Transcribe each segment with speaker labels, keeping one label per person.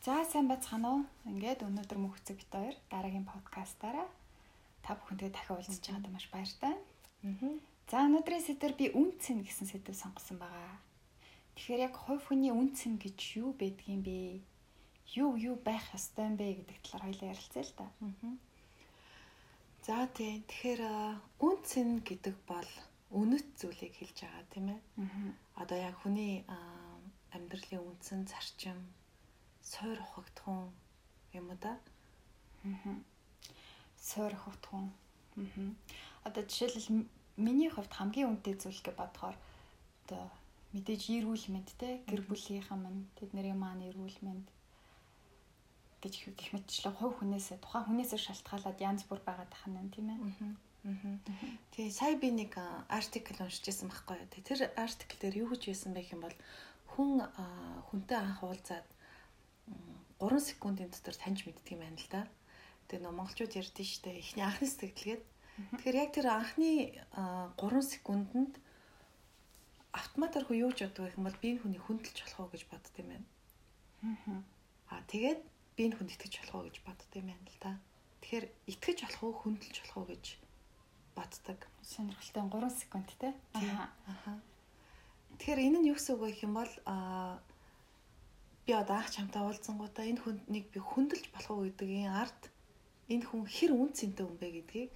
Speaker 1: За сайн байцгаана уу? Ингээд өнөөдөр мөхцөг бит хоёр дараагийн подкастаараа та бүхэнтэй дахин уулзч байгаадаа маш баяртай. Аа. За өнөөдрийн сэдвэр би үн цэн гэсэн сэдв сонгосон байгаа. Тэгэхээр яг хувь хүний үн цэн гэж юу байдгийм бэ? Юу юу байх ёстой юм бэ гэдэг талаар хоёлаа ярилцъя л да. Аа.
Speaker 2: За тийм. Тэгэхээр үн цэн гэдэг бол үнэт зүйлийг хэлж байгаа тийм ээ. Аа. Одоо яг хүний амьдралын үндсэн зарчим суур ухагдхун юм уу да?
Speaker 1: Аа. Суур ухагдхун. Аа. Одоо жишээлбэл миний хувьд хамгийн үнэтэй зүйл гэж бодохоор одоо мэдээж эрүүл мэнд те гэр бүлийнхаа мань тэдний маань эрүүл мэнд гэж гэх мэтчлэн хувь хүнээсээ тухайн хүнээсээ шалтгаалаад янз бүр байгаад тахна тийм ээ.
Speaker 2: Тэгээ сая би нэг артикл уншижсэн байхгүй юу. Тэр артикл дээр юу гэж байсан бэ юм бол хүн хүнтэй анх уулзаад 3 секундын дотор таньж мэддэг юм байна л да. Тэгээ нөө монголчууд ярьдэн штэ эхний анхны сэтгэлгээд. Тэгэхээр яг тэр анхны 3 секундэд автоматар хөө юу ч боддог юм бол би энэ хүний хүндэлж болох уу гэж бодд юм байна. Аа тэгээд би энэ хүнд итгэж болох уу гэж бодд юм байна л да. Тэгэхээр итгэж болох уу хүндэлж болох уу гэж боддог.
Speaker 1: Сонирхолтой 3 секунд те.
Speaker 2: Аа. Тэгэхээр энэ нь юу гэсэн үг вэ гэх юм бол аа би одоо ах чамтай уулзсангуудаа энэ хүнийг би хүндэлж болох уу гэдгийн ард энэ хүн хэр үн цэнтэй хүн бэ гэдгийг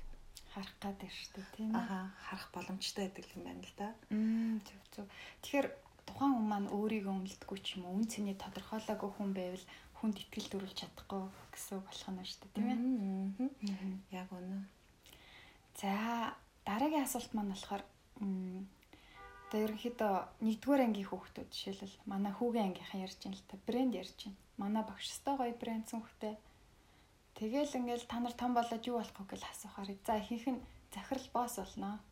Speaker 1: харах гэдэг шүү дээ тийм.
Speaker 2: Аха харах боломжтой байдаг юм байна л да.
Speaker 1: Мм зөв зөв. Тэгэхээр тухайн хүн маань өөрийгөө үнэлдэггүй ч юм уу үн цэний тодорхойлоогүй хүн байвал хүнд итгэл төрүүлж чадахгүй гэсэн болох нь шүү дээ тийм
Speaker 2: ээ. Яг үнэ.
Speaker 1: За дараагийн асуулт маань болохоор Одоо ерөнхийдөө 1-р ангийн хүүхдүүд жишээлбэл манай хүүгийн ангийнхан ярьж байна л та брэнд ярьж байна. Манай багш өстой гоё брэнд цүнхтэй. Тэгэл ингээл та нар том болоод юу болох вэ гэж асуухаар за ихэнх нь захирал босс болно.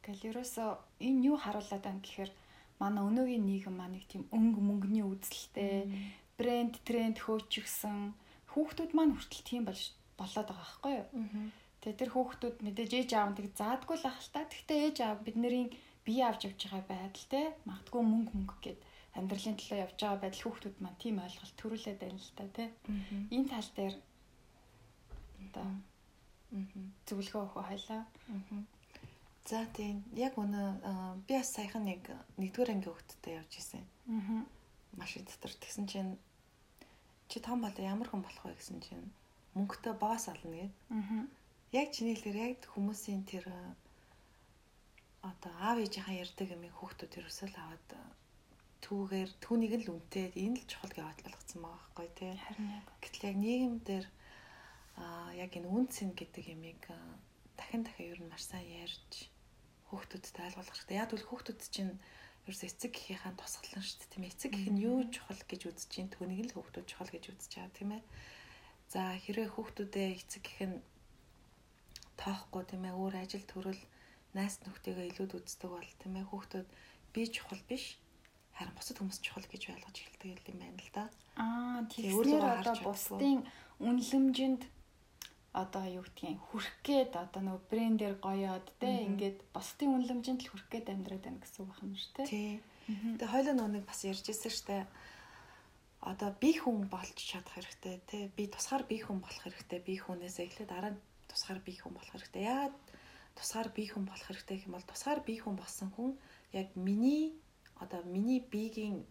Speaker 1: Гэл ерөөсөө энэ юу харуулад байна гэхээр манай өнөөгийн нийгэм маань нэг тийм өнгө мөнгөний үзэлтэй брэнд тренд хөөчихсөн хүүхдүүд маань хүртэл тийм болж болоод байгаа байхгүй юу. Тэгээ тэр хүүхдүүд мэдээж ээж аав нэг заадгүй л ахalta. Гэхдээ ээж аав бидний бие авч явж байгаа байдал те. Магадгүй мөнгө мөнгө гэд амьдралын төлөө явж байгаа байдал хүүхдүүд маань тийм ойлголт төрүүлээд байна л та те. Энэ тал дээр одоо зөвлөгөө өгөх хайлаа
Speaker 2: за тийм. Яг өнөө би бас саяхан нэг нэгдүгээр анги хүүхдтэй явж исэн машин дотор. Тэгсэн чинь чи том болоо ямар хүн болох вэ гэсэн чинь мөнгөтэй босс олно гэд. Яг чиний хэлээр яг хүмүүсийн тэр одоо аав ээжийнхаа ярьдаг юмыг хүүхдүүд ерөөсөө л аваад түүгээр түүнийг л үнтэй энэ л чухал гэж ойлгоцсон байгаа байхгүй тий. Гэтэл яг нийгэм дээр аа яг энэ үн цэн гэдэг ямиг дахин дахин ер нь маш сайн ярьж хүүхдүүдэд ойлгуулах хэрэгтэй. Яг үл хүүхдүүд чинь ерөөсөө эцэг гэхийнхаа тусгалан шүү дээ тийм ээ. Эцэг гэх нь юу чухал гэж үзэж чинь түүнийг л хүүхдүүд чухал гэж үзэж байгаа тийм ээ. За хэрвээ хүүхдүүдээ эцэг гэх нь тоохгүй тийм ээ өөр ажил төрөл найс нөхдөйгөө илүүд үздэг бол тийм ээ хүүхдүүд би чухал биш харин бусад хүмүүс чухал гэж ойлгож эхэлдэг юм байна л да.
Speaker 1: Аа тэгэхээр одоо бусдын үнэлэмжинд одоо юу гэдгийг хүрх гээд одоо нөгөө брендээр гоёод те ингээд бусдын үнэлэмжинд л хүрх гээд амьдраад байна гэсэн үг байна шүү дээ.
Speaker 2: Тий. Тэгээ хойлоо нүг бас ярьжсэн штэ. Одоо би хүн болж чадах хэрэгтэй те. Би тусгаар би хүн болох хэрэгтэй. Би хүнээс эхлээд дараа нь тусгаар би хүн болох хэрэгтэй. Яагаад тусгаар бие хүн болох хэрэгтэй гэх юм бол тусгаар бие хүн болсон хүн яг миний одоо миний биегийн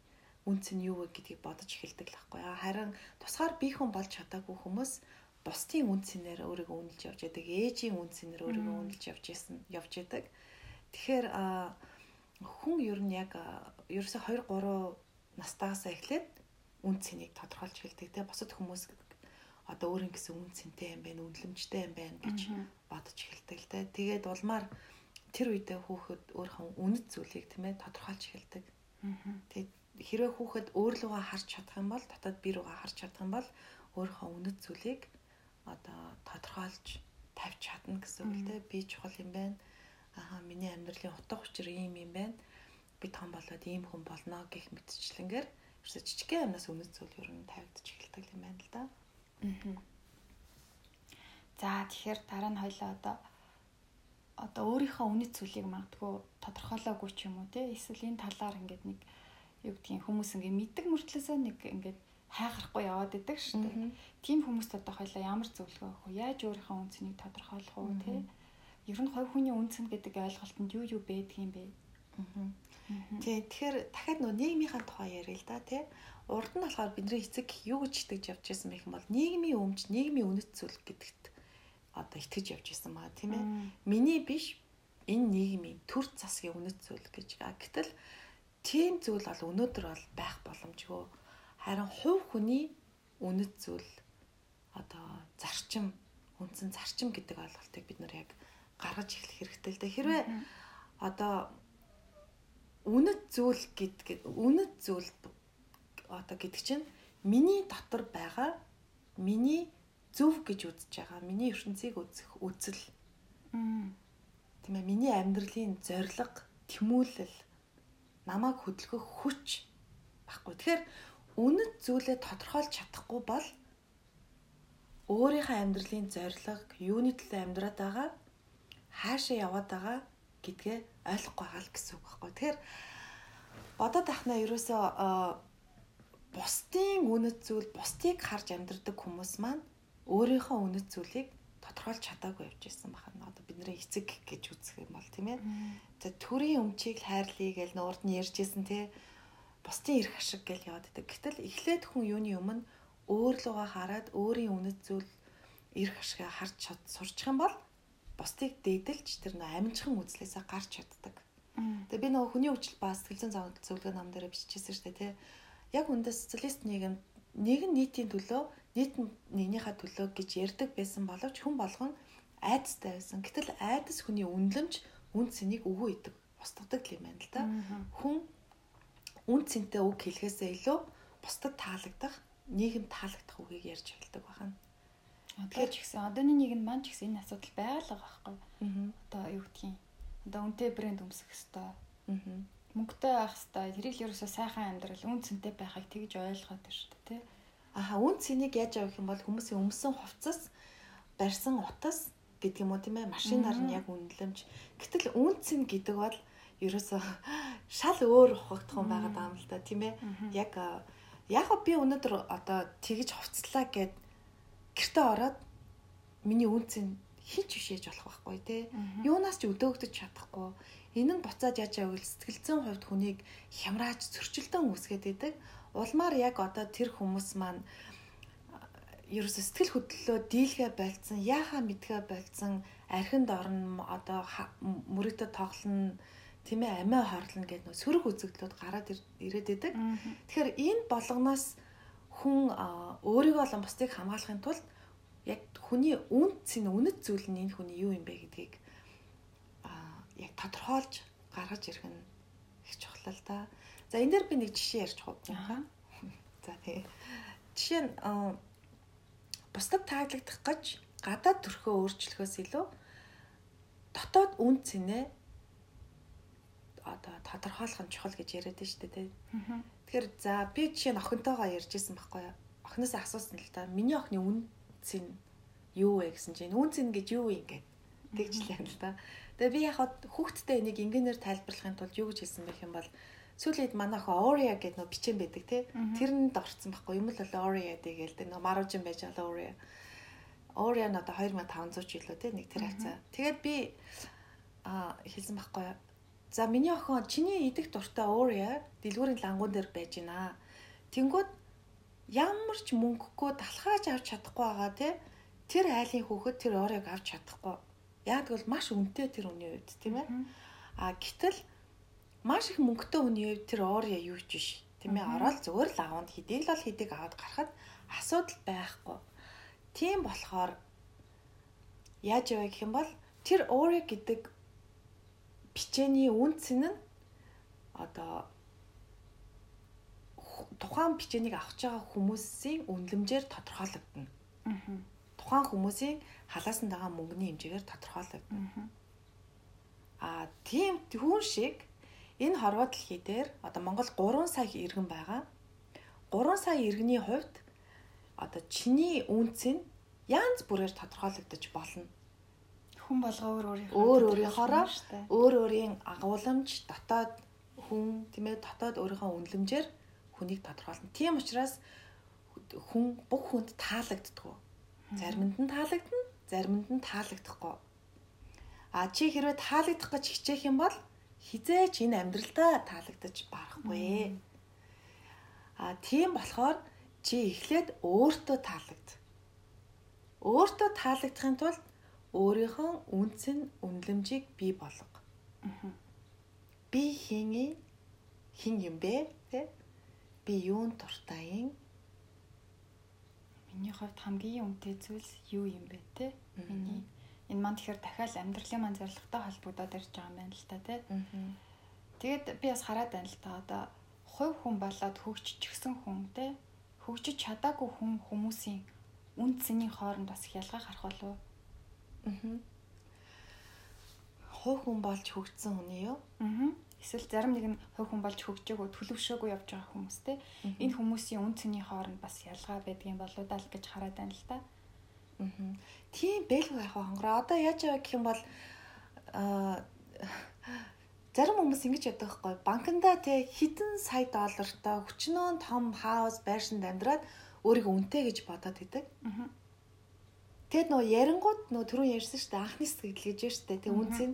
Speaker 2: үнц нь юу вэ гэдгийг бодож эхэлдэг л байхгүй. Харин тусгаар бие хүн болж чадаагүй хүмүүс бусдын үнцээр өөрийгөө үнэлж явж байдаг. Ээжийн үнцээр өөрийгөө үнэлж явж исэн явж байдаг. Тэгэхээр хүн ер нь яг ерөөсө 2 3 настайгаас эхлээд үнцнийг тодорхойлж хэлдэг. Тэгээ бусад хүмүүс одоо өөрийн гэсэн үн цэнтэй юм байна, үнэлэмжтэй юм байна гэж бодож эхэлдэг л дээ. Тэгээд улмаар тэр үедээ хүүхэд өөрийнхөө үнэт зүйлийг тийм ээ тодорхойлж эхэлдэг. Тэгээд хэрвээ хүүхэд өөрлөгөө харж чадах юм бол дотоод би рүүгээ харж чадах юм бол өөрийнхөө үнэт зүйлийг одоо тодорхойлж тавьж чадна гэсэн үг л дээ. Би чухал юм байна. Аа миний амьдралын утга учир ийм юм байна. Би том болоод ийм хүн болно гэх мэтчлэнгээр ерөөсө жижигхэн юмнаас үнэт зүйл ер нь тавигдчих эхэлдэг юм байна л да. Аа
Speaker 1: За тэгэхээр дараа нь хоёлаа одоо одоо өөрийнхөө үнэт зүйлийг магадгүй тодорхойлоогүй ч юм уу те эсвэл энэ талаар ингээд нэг юу гэдгийг хүмүүс ингээд мэддэг мөртлөөсөө нэг ингээд хайхрахгүй яваад идэг шүү дээ. Тим хүмүүст одоо хоёлаа ямар зөвлөгөө өгөх вэ? Яаж өөрийнхөө үнцнийг тодорхойлох уу те? Ер нь хувь хүний үнцэн гэдэг ойлголтод юу юу байдгийг бэ?
Speaker 2: Тий, тэгэхээр дахиад нөө нийгмийнхаа тухай ярил л да тий. Урд нь болохоор бидний эцэг юу гэж итгэж явж байсан бэ гэм бол нийгмийн өмч, нийгмийн үнэт зүйл гэдэгт одоо итгэж явж байсан маа тийм ээ. Миний биш энэ нийгмийн төр засгийн үнэт зүйл гэж. Гэтэл тийм зүйл бол өнөөдөр бол байх боломжгүй. Харин хувь хүний үнэт зүйл одоо зарчим, үндсэн зарчим гэдэг ойлголтыг бид нэр яг гаргаж эхлэх хэрэгтэй л дээ. Хэрвээ одоо үнэт зүйл гэдэг үнэт зүйл одоо гэдэг чинь миний дотор байгаа миний зөв гэж үзэж байгаа миний ертөнцийг үзэх үзэл. Тийм ээ миний амьдралын зориг тэмүүлэл намайг хөдөлгөх хүч баггүй тэгэхээр үнэт зүйлээ тодорхойлж чадахгүй бол өөрийнхөө амьдралын зориг юуны төлөө амьдраад байгаа хаашаа яваад байгаа гэдгээ ойлгохгүй байгаа л гэсэн үг байхгүй. Тэгэхээр бодоод ахнаа ерөөсөө бусдын үнэт зүйл, бусдыг харж амьдрдаг хүмүүс маань өөрийнхөө үнэт зүйлийг тодорхойлж чадаагүй явж ирсэн бахан. Одоо бидний эцэг гэж үзэх юм бол тийм ээ. За төрийн өмчийг хайрлая гэж нуурд нь ярьжсэн тий. Бусдын эрх ашиг гэж яваад байдаг. Гэтэл эхлээд хүн юуны өмнө өөр лугаа хараад өөрийн үнэт зүйл эрх ашигаа харж сурчих юм бол бусдыг дээдэлж тэр нөө амжихан үзлээсээ гарч чаддаг. Тэгээ би нөгөө хүний өвчл ба сэтгэл зүйн зөвлөгөө нам дээр биччихсэн шүү дээ тий. Яг үндэ социалист нийгэм нэг нь нийтийн төлөө нийт нэгнийхээ төлөө гэж ярьдаг байсан боловч хүн болгон айдастай байсан. Гэтэл айдас хүний үнлэмж үн цэнийг өгөө идэг устгадаг юм байна л да. Хүн үн цэнтэй үг хэлэхээсээ илүү бусдад таалагдах, нийгэм таалагдах үгийг ярьж эхэлдэг байна.
Speaker 1: Тэгэхээр ч гэсэн одооний нийгэм маань ч гэсэн энэ асуудал байгаа л байгаа байхгүй. Одоо юу гэдгийг одоо үнэтэй брэнд өмсөх хэвээр. Мөнгөтэй байх хэвээр. Тэрийг л ерөөсөө сайхан амьдрал үн цэнтэй байхыг тэгж ойлгоод байна шүү дээ, тий.
Speaker 2: Аха үн цэнийг яаж авах юм бол хүмүүсийн өмсөн хувцас, барьсан утас гэдэг юм уу тийм ээ машинаар нь яг үнэлэмж. Гэтэл үн цэн гэдэг бол ерөөсөө шал өөр ухагдах юм байгаа даа юм л да тийм ээ. Яг яг би өнөөдөр одоо тэгж хувцлаа гэд гэртээ ороод миний үнцэн хинч биш яж болох байхгүй тий. Юунаас ч өдөөгдөж чадахгүй. Энэ нь буцаад яаж байвал сэтгэлзэн хувьд хүнийг хямрааж зөрчилдөн үүсгээд идэг. Улмаар яг одоо тэр хүмүүс маань ерөөсө сэтгэл хөдлөлөө дийлгээ байлцсан, яахаа мэдгээ байлцсан, архинд орно одоо мөрөгдө тоглоно тийм ээ амиа хорлно гэдэг нөө сөрөг үзэгдлүүд гараад ирээд идэг. Тэгэхээр энэ болгоноос хүн өөрийгөө болон бусдыг хамгаалахын тулд яг хүний үнц нь үнэт зүйл нь энэ хүний юу юм бэ гэдгийг аа яг тодорхойлж гаргаж ирэх нь их чухал л да. За энэ дээр би нэг жишээ ярьж байгаа. За тэгээ. Жишээ нь бусдад таалагдах гэж гадаад төрхөө өөрчлөхөөс илүү дотоод үн цэнэ одоо тодорхойлох нь чухал гэж яриад шүү дээ. Тэгэхээр за би жишээ нь охинтойгоо ярьж исэн байхгүй юу? Охноос асуусан л да. Миний охины үн цэн юу вэ гэсэн чинь үн цэн гэж юу юм гээд тэгжлээ л да. Тэгээ би яг хүүхдтэй энийг ингээнээр тайлбарлахын тулд юу гэж хэлсэн байх юм бол сүүлээд манайх Ория гэдэг нөө бичэн байдаг тий. Тэрэнд орцсон байхгүй юм л бол Ория гэдэг л нөө маружин байж байгаа Ория. Ория нь одоо 2500 ч илүү тий нэг тэр хавцаа. Тэгээд би а хэлсэн байхгүй За миний охин чиний идэх дуртай Ория дэлгүүрийн лангуун дээр байж байна. Тэнгүүд ямар ч мөнгөгүй талхааж авч чадахгүй байгаа те тэр айлын хүүхэд тэр Орийг авч чадахгүй. Яг тэгвэл маш үнэтэй тэр үний үед тийм ээ. А гэтэл маш их мөнгөтэй хүний үед тэр Ория юу ч биш. Тийм ээ. Ороод зүгээр л аавд хэдийг л хэдийг аваад гарахад асуудал байхгүй. Тийм болохоор яаж яваа гэх юм бол тэр Ория гэдэг бичээний үнц нь одоо тухайн бичээнийг авч байгаа хүмүүсийн үнэлэмжээр тодорхойлогдно. Тухайн хүмүүсийн халаасан байгаа мөнгөний хэмжээгээр тодорхойлогдно. Аа тийм хүн шиг энэ хорвоо дэлхий дээр одоо Монгол 3 сая иргэн байгаа. 3 сая иргэний хувьд одоо чиний үнц нь янз бүрээр тодорхойлогдож болно
Speaker 1: хүн болгоо өөр
Speaker 2: өөр өөрийнхоороо өөр өөрийн агуулмж дотоод хүн тийм ээ дотоод өөрийнхөө үнэлэмжээр хүнийг тодорхойлно. Тийм учраас хүн бүх хүнд таалагддаг. Заримд нь таалагдана, заримд нь таалагдахгүй. А чи хэрвээ таалагдах гэж хичээх юм бол хизээч энэ амьдралдаа таалагдаж барахгүй. А тийм болохоор чи эхлээд өөртөө таалагд. Өөртөө таалагдахын тулд өөрийнхөө үнцэн үнлэмжийг бий болго. Би хин хин юм бэ? Тэ? Би юун дуртай юм?
Speaker 1: Миний хувьд хамгийн үнэтэй зүйлс юу юм бэ те? Миний энэ маань тэгэхээр дахиад амьдралын маань зорилготой холбогдоод ирж байгаа юм байна л та те. Тэгээд би бас хараад байна л та одоо хувь хүн болоод хөгжчихсэн хүн те хөгжиж чадаагүй хүн хүмүүсийн үн цэний хооронд бас ялгаа гарах болов уу?
Speaker 2: Хувь хүн болж хөгжсөн хүний юу?
Speaker 1: Аа. Эсвэл зарим нэг нь хувь хүн болж хөгжөөгөө төлөвшөөгүй явж байгаа хүмүүс те. Энэ хүмүүсийн үн цэний хооронд бас ялгаа байдгийн болоо даа л гэж хараад байна л та.
Speaker 2: Аа. Тийм бэлгүй яг хонгороо. Одоо яаж яваа гэх юм бол аа зарим хүмүүс ингэж яддаг байхгүй банкнда те хэдэн сая доллартай хүчнөө том хаус байршинд амьдраад өөрийгөө үнэтэй гэж бодоод идэг. Аа Тэгэд нөө ярингууд нөө түрүүн ярьсан шүү дээ анхны сэтгэл гэж байна шүү дээ. Тэг үнцэн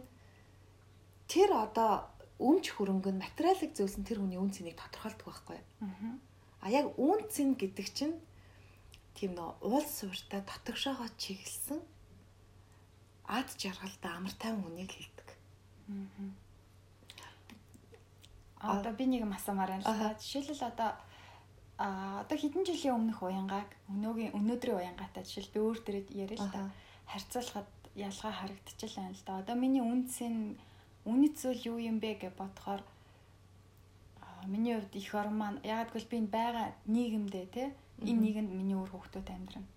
Speaker 2: тэр одоо өмч хөрөнгө нь материалын зүйлс нь тэр хүний үн цэнийг тодорхойлдог байхгүй. А яг үн цэн гэдэг чинь тийм нөө уул суурьтай дотогшоогоо чиглэсэн ад жаргалтай амар тайван хүнийг хэлдэг.
Speaker 1: Аа. Одоо би нэг юм асуумаар байна. Жишээлбэл одоо а одоо хэдэн жилийн өмнөх уянгааг өнөөгийн өнөөдрийн уянгаатай жишээл би өөр дээрээ яриа л та харьцуулахад ялгаа харагдчихлаа л да. Одоо миний үнцэн үнэт зүйл юу юм бэ гэж бодохоор миний хувьд их орон маань яг гэвэл би энэ байгаа нийгэмдээ те энэ нийгэмд миний өөр хүүхдүүд амьдрана.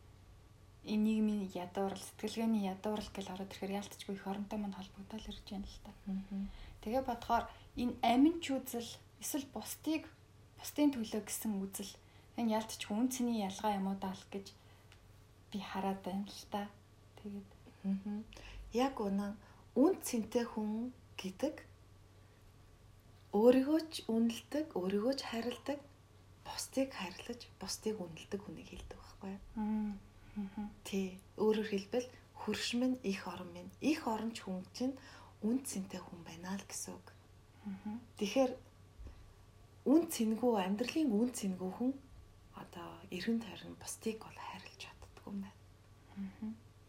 Speaker 1: Энэ нийгмийн ядуурл сэтгэлгээний ядуурл гэж ороод ирэхээр яалтчгүй их оронтой маань холбогдол ирж байна л та. Тэгээ бодохоор энэ амин ч үзэл эсвэл бусдыг бусдын төлөө гэсэн үзэл энэ ялтч хүн цэний ялгаа юм уу даал гэж би хараад байна л та. Тэгээд
Speaker 2: яг үнэн үн цэнтэй хүн гэдэг өөрийгөө ч үнэлдэг, өөрийгөө ч хайрладаг, бусдыг хайрлаж, бусдыг үнэлдэг хүнийг хэлдэг байхгүй юу? Тий. Өөрөөр хэлбэл хөрш минь их орон минь. Их оронч хүн чинь үн цэнтэй хүн байна л гэсэн үг. Тэгэхээр үн цэнгүү амьдралын үн цэнгүү хүн одоо эргэн тойрон бусдыг бол хайрлаж чаддаг юм байна.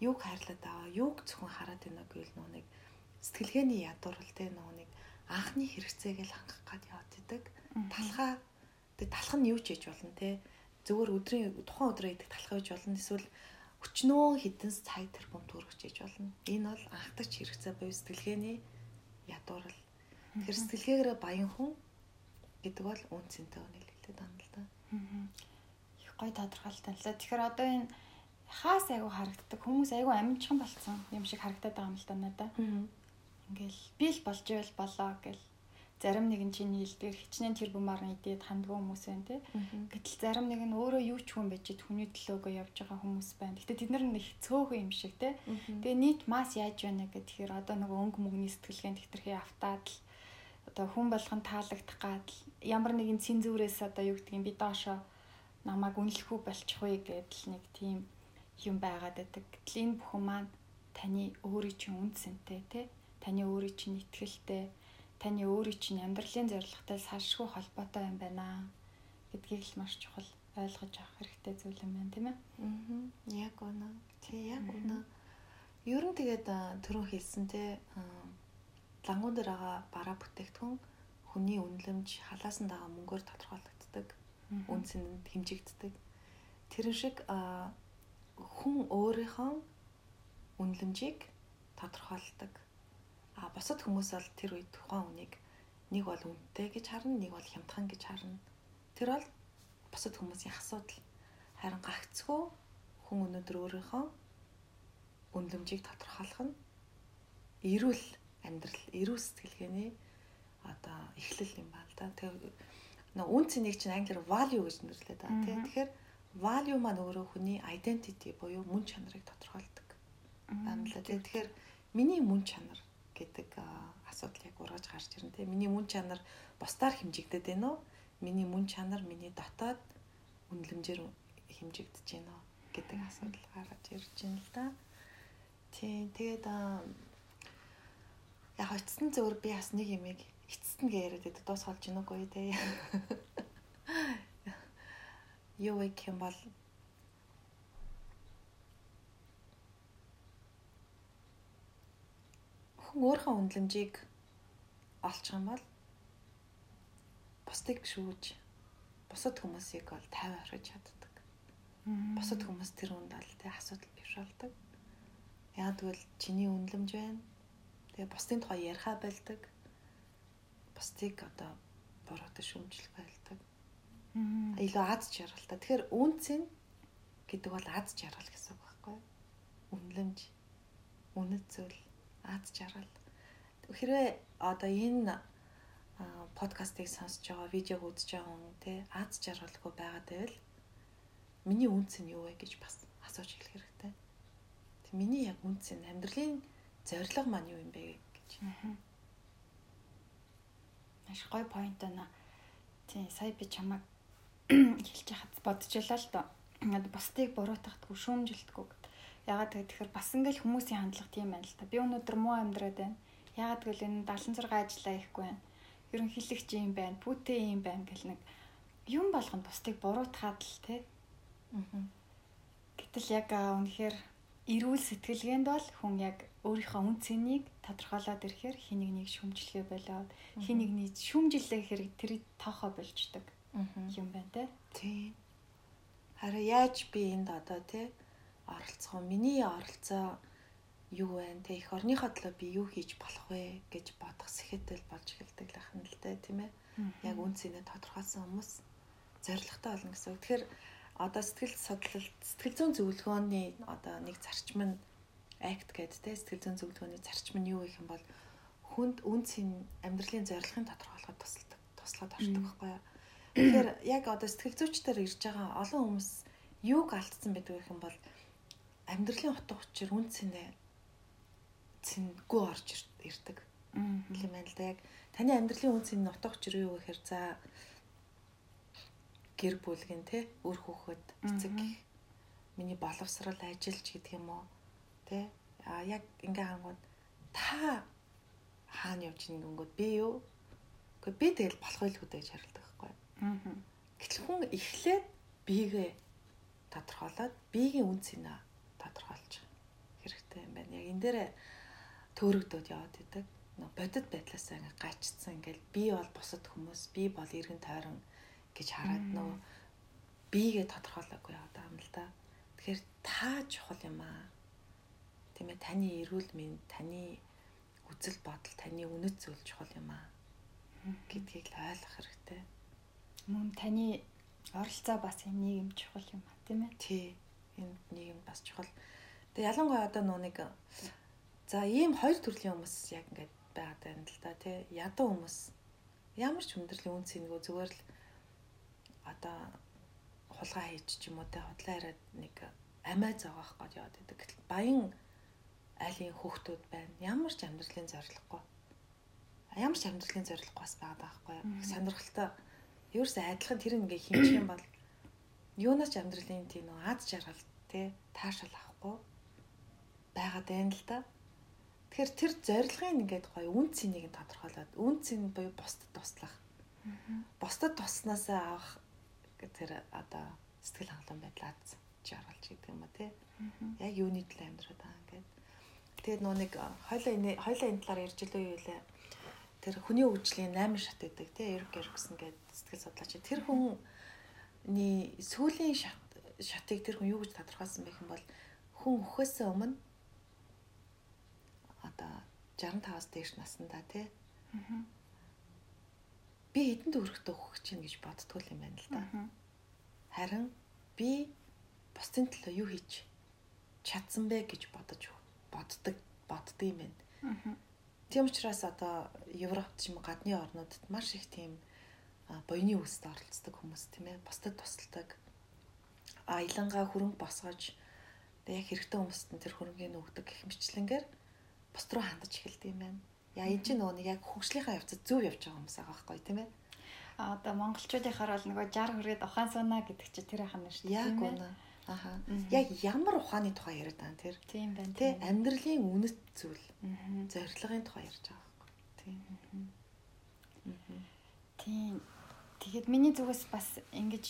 Speaker 2: Юуг хайрлаад байгаа, юуг зөвхөн хараад байна гэвэл нөө нэг сэтгэлгээний ядуурл те нөө нэг анхны хэрэгцээгээл хангах гад яваад идэг. Талхаа тэг талх нь юу ч хийж болно те. Зөвхөн өдрийн тухайн өдрөө идэх талхаа хийж болно. Эсвэл өчнөө хідэн цаг тэрбум төрөгч хийж болно. Энэ бол анхдагч хэрэгцээ буюу сэтгэлгээний ядуурл. Тэр сэтгэлгээгээрээ баян хүн гэдэг бол үн цэнтэй үнийг хэлээд байна л да.
Speaker 1: Их гой тодорхойлолтой л да. Тэгэхээр одоо энэ хаас айгу харагддаг хүмүүс айгу амжихан болцсон юм шиг харагдаад байгаа юм л да надаа. Ингээл би л болж ивэл болоо гэл зарим нэг нь чиний хэлдгээр хичнээн тэр бумаар идээд хандгуу хүмүүс байна тий. Гэтэл зарим нэг нь өөрөө юу ч хүн байж хүний төлөөгөө явж байгаа хүмүүс байна. Гэтэ тэд нар нэг цөөхөн юм шиг тий. Тэгээ нийт масс яаж байна гэхээр одоо нэг өнгө мөгний сэтгэлгээнд хэтэрхий автаад л одоо хүн болгон таалагдах гад ямар нэгэн цензурээс одоо юу гэдгийг би доошо намайг үнэлэхгүй болчих вэ гэдэл нэг тийм юм байгаад байдаг. Гэтэл энэ бүхэн маань таны өөрийн чинь үнцэнтэй тий таны өөрийн чинь ихтгэлтэй таны өөрийн чинь амьдралын зорилготой салшгүй холбоотой юм байна гэдгийг л маш чухал ойлгож авах хэрэгтэй зүйл юм байна тийм ээ.
Speaker 2: Аа. Яг үнэ. Тий яг үнэ. Ер нь тэгээд түрүү хэлсэн те лангуун дээр байгаа бараа бүтээгдэхүүн хүний үнэлэмж халаасан дагаа мөнгөөр тодорхойлогддог. Үнс нь хэмжигддэг. Тэрэн шиг хүн өөрийнхөө үнэлэмжийг тодорхойлдог. А бусад хүмүүс бол тэр үед тухайн үнийг нэг бол үнэтэй гэж харна, нэг бол хямдхан гэж харна. Тэр бол бусад хүмүүсийн асуудал. Харин гагцхүү хүн өнөөдөр өөрийнхөө үнэлэмжийг тодорхойлох нь эрүүл амьдрал, эрүү сэтгэлгээний одоо эхлэл юм байна л да. Тэгээ нөө үн цэнийг чинь англиар value гэж нэрлэдэг да. Тэгэхээр value маань өөрөө хүний identity буюу мөн чанарыг тодорхойлдог. Байна л да. Тэгэхээр миний мөн чанар гэдэг асуудал яг ургаж гарч ирнэ те. Миний мөн чанар бусдаар хэмжигдээд байна уу? Миний мөн чанар миний дотоод үнэлэмжээр хэмжигдэж байна уу гэдэг асуудал гараад ирж байна л да. Тийм тэгээд яг эцэстэн зөвөр би бас нэг юмыг эцэст нь яриад байдаг дуусгалж гинэ үгүй те. Юу вэ гэм бол хүн өөрийнхөө үнэлэмжийг олчих юм бол бусдыг шүүж бусад хүмүүсийг бол 50 орхиж чаддаг. Бусад хүмүүс тэр үнд бол тэ асуудал бий болдог. Яг тэгвэл чиний үнэлэмж байна. Тэгээ бусдын тухай яриа байлдаг. Бусдыг одоо буруутай шүүмжлэх байлдаг. Илүү аз жаргалтай. Тэгэхээр үнцэн гэдэг бол аз жаргал гэсэн үг байхгүй юу? Үнэлэмж, үнэт зүйл, аз жаргал. Хэрвээ одоо энэ подкастыг сонсож байгаа, видеог үзэж байгаа хүн те аз жаргалгүй байгаад байвал миний үнц нь юу вэ гэж бас асууж хэлэх хэрэгтэй. Тэг миний яг үнц нь амьдралын зорилго маань юу юм бэ гэж.
Speaker 1: Маш гоё point байна. Тийм сая би чамайг хэлж яхад бодож ялаа л доо. Ингээд бусдыг буруутгахдаггүй шүүмжилдэггүй. Ягаад гэхээр бас ингээл хүмүүсийн хандлага тийм байна л та. Би өнөөдөр муу амьдраад байна. Ягаад гэвэл энэ 76 ажиллаа ихгүй байна. Ерөнхийлөгч юм байна, пүтэ юм байна гэл нэг юм болгонд бусдыг буруутгаад л те. Аа. Гэтэл яг үнэхээр эрүүл сэтгэлгээнд бол хүн яг өөрийнхөө үн цэнийг тодорхойлоод ирэхээр хин нэг нэг шүмжлэхээ болоод хин нэг нэг шүмжилээ хэрэг тэр тоохоо болждаг юм байна те.
Speaker 2: Тий. Хараа яаж би энд одоо те оролцох вэ? Миний оролцоо юу вэ? Тэ их орныхоо төлөө би юу хийж болох вэ гэж бодох сэхэтэл болж эхэлдэг л ахна л дээ, тийм ээ. Яг үнцэнэ тодорхойлсон хүмүүс зоригтой болно гэсэн. Тэгэхээр одоо сэтгэл судлал, сэтгэл зүйн зөвлөгөөний одоо нэг зарчим нь акт те сэтгэл зүйн зөвлөгөөний зарчим нь юу гэх юм бол хүнд үнцийн амьдралын зорилгын тодорхойлоход тусалдаг, туслаад ордог байхгүй юу? Тэгэхээр яг одоо сэтгэл зүйчдэр ирж байгаа олон хүмүүс юуг алдсан байдаг гэх юм бол амьдралын утга учир үн цэнэ цэнгүй орж ирдэг. юм байна л да. Яг таны амьдралын үн цэн утга учир юу гэхээр за гэр бүлгэн те үр хүүхэд эцэг миний боловсрал ажилч гэдэг юм уу те а яг ингээ хангууд та хаана явж ийн гингүүд би юу Гэхдээ би тэгэл болох байлгүй гэж харилдаг Гэтэл хүн эхлээд биегээ тодорхойлоод биеийн үн цэнэ тодорхойлж хэрэгтэй юм байна. Яг энэ дээр төөрөгдөд яваад идэг. Бодит байдлаасаа ингээ гачцсан ингээл би бол бусад хүмүүс, би бол эргэн тойрон гэж хараад нөө биегээ тодорхойлоогүй яваад байгаа юм л да. Тэгэхээр та чухал юм аа. Тийм ээ таны эрүүл мэнд, таны үзэл бодол, таны үнэт зүйл чухал юм аа гэдгийг л ойлгох хэрэгтэй
Speaker 1: мөн таны оролцоо бас энэ нийгэм чухал юм а тийм ээ.
Speaker 2: Тий. Энэ нийгэм бас чухал. Тэгээ ялангуяа одоо нөө нэг за ийм хоёр төрлийн хүмүүс яг ингээд байгаад байна л да тий. Ядуу хүмүүс ямар ч хүндрэлийн үн цэнэгүй зүгээр л одоо хулгай хийж ч юм уу те худлаа яриад нэг амиа зоогоох гэж яваад байдаг. Гэтэл баян айлын хүүхдүүд байна. Ямар ч амьдралын зорилгогүй. Ямар ч амьдралын зорилго бас байгаа байхгүй юу? Сонирхолтой ерөөсөө адилхан тэр ингээ хэмжих юм бол юунаас ч амьдралын тийм нэг аз жаргал те таашаал авахгүй байгаад байна л да. Тэгэхээр тэр зорилгын ингээд гоё үн цэнийг нь тодорхойлоод үн цэн буюу бусдад туслах. Бусдад туснасаа авах тэр одоо сэтгэл хангалуун байдлаа жаргалж гэдэг юм а тий. Яг юуны төлөө амьдраад байгаа ингээд. Тэгээд нөө нэг хойлоо энэ хойлоо энэ талаар ярьж илүү юу вэ? тэр хүний хөгжлийн 8 шат гэдэг тий Эрик Эриксон гэдэг сэтгэл судлаач. Тэр хүний сүүлийн шат шатыг тэр хүн юу гэж тодорхойлсон бэ гэм бол хүн өхөөсөө өмнө одоо 65-аас дээш наснда тий би хэдэнд өрөхтэй өгөх чинь гэж боддгоо юм байна л да. Харин би бусдын төлөө юу хийж чадсан бэ гэж бодож боддог боддог юм байна. Тийм учраас одоо Европт ч юм гадны орнуудад маш их тийм буйны үүсэд оролцдог хүмүүс тийм ээ бусдад тусалдаг. Аялангаа хөрөнгө босгож яг хэрэгтэй хүмүүст нь тэр хөрөнгийг өгдөг гэх мэтчлэнгээр бус руу хандаж эхэлдэг юм байна. Яа энэ чинь нөгөө нэг яг хөгжлийнхаа явцад зөв явж байгаа хүмүүс байгаа байхгүй тийм ээ.
Speaker 1: одоо монголчуудынхаар бол нөгөө 60 хүрээд ухаан сунаа гэдэг чи тэр ахна шүү
Speaker 2: дээ. Яг үнэ. Аха. Яг ямар ухааны тухай яриад байгаа тэр.
Speaker 1: Тийм байна.
Speaker 2: Тэ амьдралын үнэт зүйл. Зорилгын тухай ярьж байгаа байхгүй. Тийм.
Speaker 1: Тийм. Тэгэхэд миний зүгээс бас ингэж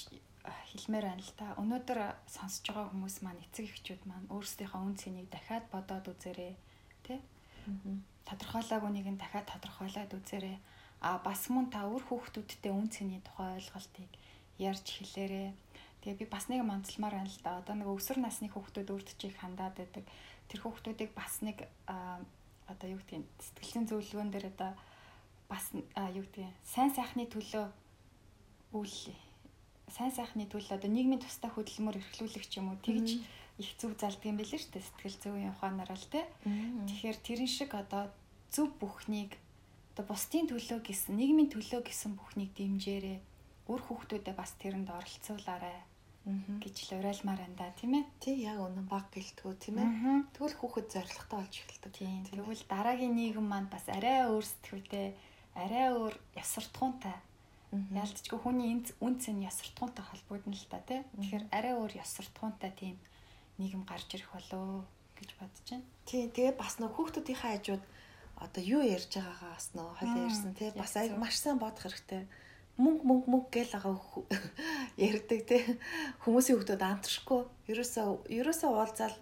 Speaker 1: хэлмээр байна л та. Өнөөдөр сонсож байгаа хүмүүс маань эцэг эхчүүд маань өөрсдийнхөө үн цэнийг дахиад бодоод үзээрэй. Тэ? Тодорхойлоогүй нэг нь дахиад тодорхойлоод үзээрэй а бас мөн та өөр хүүхдүүдтэй үн цэний тухай ойлголтыг ярьж хэлээрээ. Тэгээ би бас нэг манцламаар байна л да. Одоо нэг өсвөр насны хүүхдүүд өөртөө хандаад байдаг. Тэр хүүхдүүдийг бас нэг одоо юу гэдгийг сэтгэлийн зөвлөгөөн дээр одоо бас юу гэдгийг сайн сайхны төлөө үйл сайн сайхны төлөө одоо нийгмийн тустай хөдөлмөр эрхлүүлэх юм уу тэгж их зүг залдаг юм билээ шүү дээ сэтгэл зүйн ухаанаар л те. Тэгэхээр тэрэн шиг одоо зөв бүхнийг одоо бусдын төлөө гэсэн нийгмийн төлөө гэсэн бүхнийг дэмжээрээ өөр хүүхдүүдэд бас тэрэнд оролцуулаарай гэж л уриалмаар байна да тийм ээ.
Speaker 2: Тий яг үнэн баг гэлтгүү тийм ээ. Тэгвэл хүүхэд зоригтой болж эхэлдэг.
Speaker 1: Тийм. Тэгвэл дараагийн нийгэм маань бас арай өөр сэтгүүтэй, арай өөр ясвартгуунтай. Ялцчгүй хүний үнц нь ясвартгуунтай холбогдно л та тий. Тэгэхээр арай өөр ясвартгуунтай тийм нийгэм гарч ирэх болоо гэж бодож байна.
Speaker 2: Тий тэгээ бас нөх хүүхдүүдийнхээ хажууд одоо юу ярьж байгаагаа бас нөө хойлоо ярьсан тий бас аяг маш сайн бодох хэрэгтэй мөнгө мөнгө мөнгө гэл байгаа ярьдаг тий хүмүүсийн хүмүүс амтшгүй ерөөсөө ерөөсөө уулзаал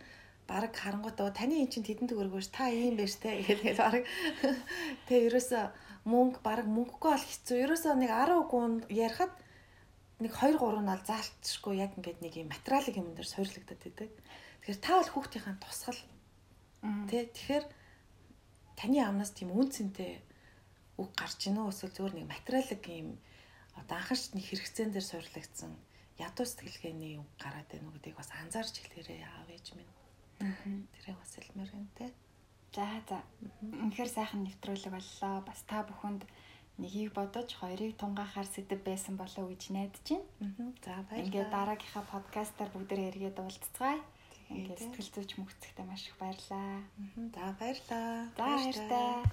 Speaker 2: баг харангуйтаа таны эн чинь тэдэн төгрөгөөш та ийм байж тий гэдэг баг тий ерөөсөө мөнгө баг мөнгөгүй бол хэцүү. Ерөөсөө нэг 10 гунд ярихад нэг 2 3 нь бол заалтшгүй. Яг ингээд нэг юм материалын юм дээр суйрлагдаад байдаг. Тэгэхээр та бол хүүхдийн тусгал. Тий тэгэхээр таны амнаас тийм үнцэнтэй үг гарч ийнө эсвэл зөвөр нэг материалог юм одоо анхаарч нэг хэрэгцээн дээр суурлагдсан ядуу сэтгэлгээний үг гараад байна уу гэдгийг бас анзаарч хэлээрээ аав ээж минь. Тэрийг бас хэлмээр байна те.
Speaker 1: За за. Үнэхээр сайхан нэвтрүүлэг боллоо. Бас та бүхэнд нэгийг бодож хоёрыг тунгаахаар сэтэв байсан болоо гэж найдаж байна.
Speaker 2: За баярлалаа.
Speaker 1: Ингээд дараагийнхаа подкастаар бүгдээ эргээд уулзцгаая. Ингээд сэтгэл зүйч мөхцөгтэй маш их баярлаа.
Speaker 2: За баярлаа.
Speaker 1: За баярлалаа.